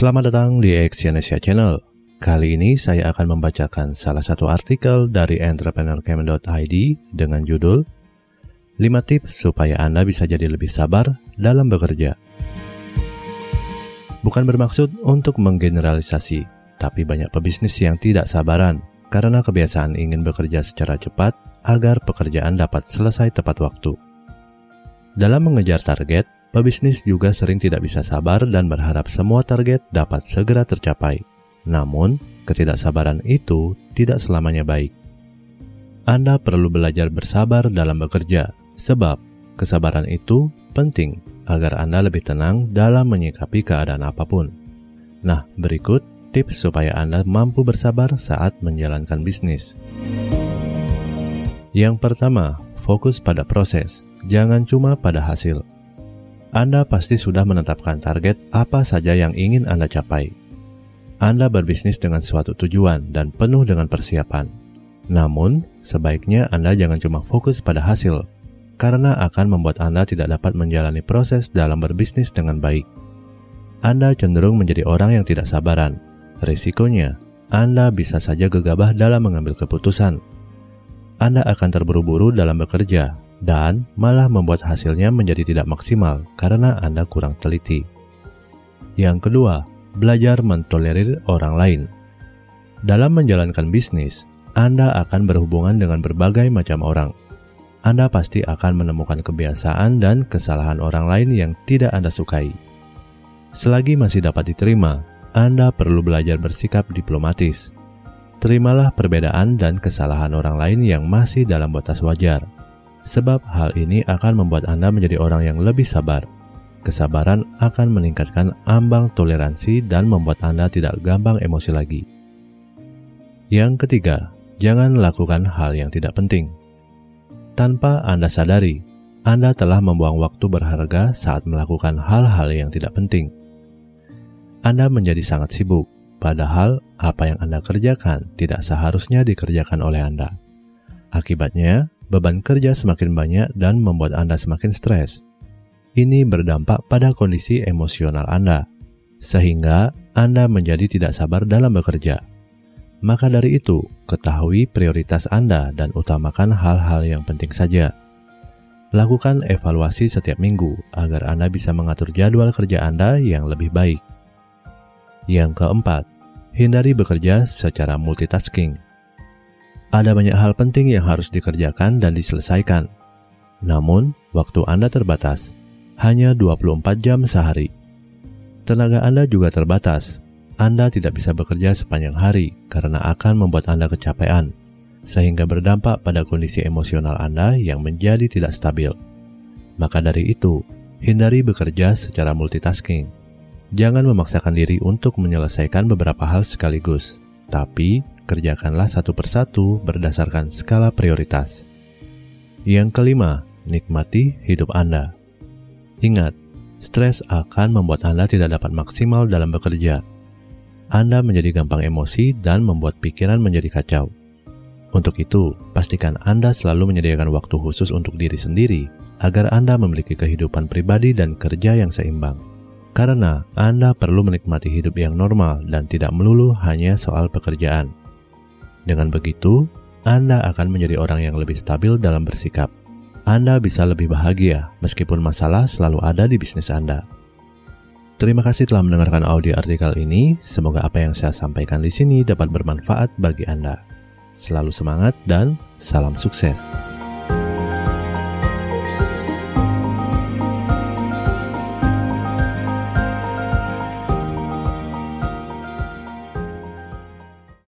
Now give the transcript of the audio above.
Selamat datang di Exyonesia Channel. Kali ini saya akan membacakan salah satu artikel dari entrepreneurcamp.id dengan judul 5 tips supaya Anda bisa jadi lebih sabar dalam bekerja. Bukan bermaksud untuk menggeneralisasi, tapi banyak pebisnis yang tidak sabaran karena kebiasaan ingin bekerja secara cepat agar pekerjaan dapat selesai tepat waktu. Dalam mengejar target, Pebisnis juga sering tidak bisa sabar dan berharap semua target dapat segera tercapai. Namun, ketidaksabaran itu tidak selamanya baik. Anda perlu belajar bersabar dalam bekerja, sebab kesabaran itu penting agar Anda lebih tenang dalam menyikapi keadaan apa pun. Nah, berikut tips supaya Anda mampu bersabar saat menjalankan bisnis. Yang pertama, fokus pada proses, jangan cuma pada hasil. Anda pasti sudah menetapkan target apa saja yang ingin Anda capai. Anda berbisnis dengan suatu tujuan dan penuh dengan persiapan. Namun, sebaiknya Anda jangan cuma fokus pada hasil, karena akan membuat Anda tidak dapat menjalani proses dalam berbisnis dengan baik. Anda cenderung menjadi orang yang tidak sabaran. Risikonya, Anda bisa saja gegabah dalam mengambil keputusan. Anda akan terburu-buru dalam bekerja dan malah membuat hasilnya menjadi tidak maksimal karena Anda kurang teliti. Yang kedua, belajar mentolerir orang lain. Dalam menjalankan bisnis, Anda akan berhubungan dengan berbagai macam orang. Anda pasti akan menemukan kebiasaan dan kesalahan orang lain yang tidak Anda sukai. Selagi masih dapat diterima, Anda perlu belajar bersikap diplomatis. Terimalah perbedaan dan kesalahan orang lain yang masih dalam batas wajar sebab hal ini akan membuat Anda menjadi orang yang lebih sabar. Kesabaran akan meningkatkan ambang toleransi dan membuat Anda tidak gampang emosi lagi. Yang ketiga, jangan lakukan hal yang tidak penting. Tanpa Anda sadari, Anda telah membuang waktu berharga saat melakukan hal-hal yang tidak penting. Anda menjadi sangat sibuk, padahal apa yang Anda kerjakan tidak seharusnya dikerjakan oleh Anda. Akibatnya, beban kerja semakin banyak dan membuat Anda semakin stres. Ini berdampak pada kondisi emosional Anda, sehingga Anda menjadi tidak sabar dalam bekerja. Maka dari itu, ketahui prioritas Anda dan utamakan hal-hal yang penting saja. Lakukan evaluasi setiap minggu agar Anda bisa mengatur jadwal kerja Anda yang lebih baik. Yang keempat, hindari bekerja secara multitasking. Ada banyak hal penting yang harus dikerjakan dan diselesaikan. Namun, waktu Anda terbatas, hanya 24 jam sehari. Tenaga Anda juga terbatas. Anda tidak bisa bekerja sepanjang hari karena akan membuat Anda kecapean, sehingga berdampak pada kondisi emosional Anda yang menjadi tidak stabil. Maka dari itu, hindari bekerja secara multitasking. Jangan memaksakan diri untuk menyelesaikan beberapa hal sekaligus, tapi kerjakanlah satu persatu berdasarkan skala prioritas. Yang kelima, nikmati hidup Anda. Ingat, stres akan membuat Anda tidak dapat maksimal dalam bekerja. Anda menjadi gampang emosi dan membuat pikiran menjadi kacau. Untuk itu, pastikan Anda selalu menyediakan waktu khusus untuk diri sendiri agar Anda memiliki kehidupan pribadi dan kerja yang seimbang. Karena Anda perlu menikmati hidup yang normal dan tidak melulu hanya soal pekerjaan. Dengan begitu, Anda akan menjadi orang yang lebih stabil dalam bersikap. Anda bisa lebih bahagia meskipun masalah selalu ada di bisnis Anda. Terima kasih telah mendengarkan audio artikel ini. Semoga apa yang saya sampaikan di sini dapat bermanfaat bagi Anda. Selalu semangat dan salam sukses.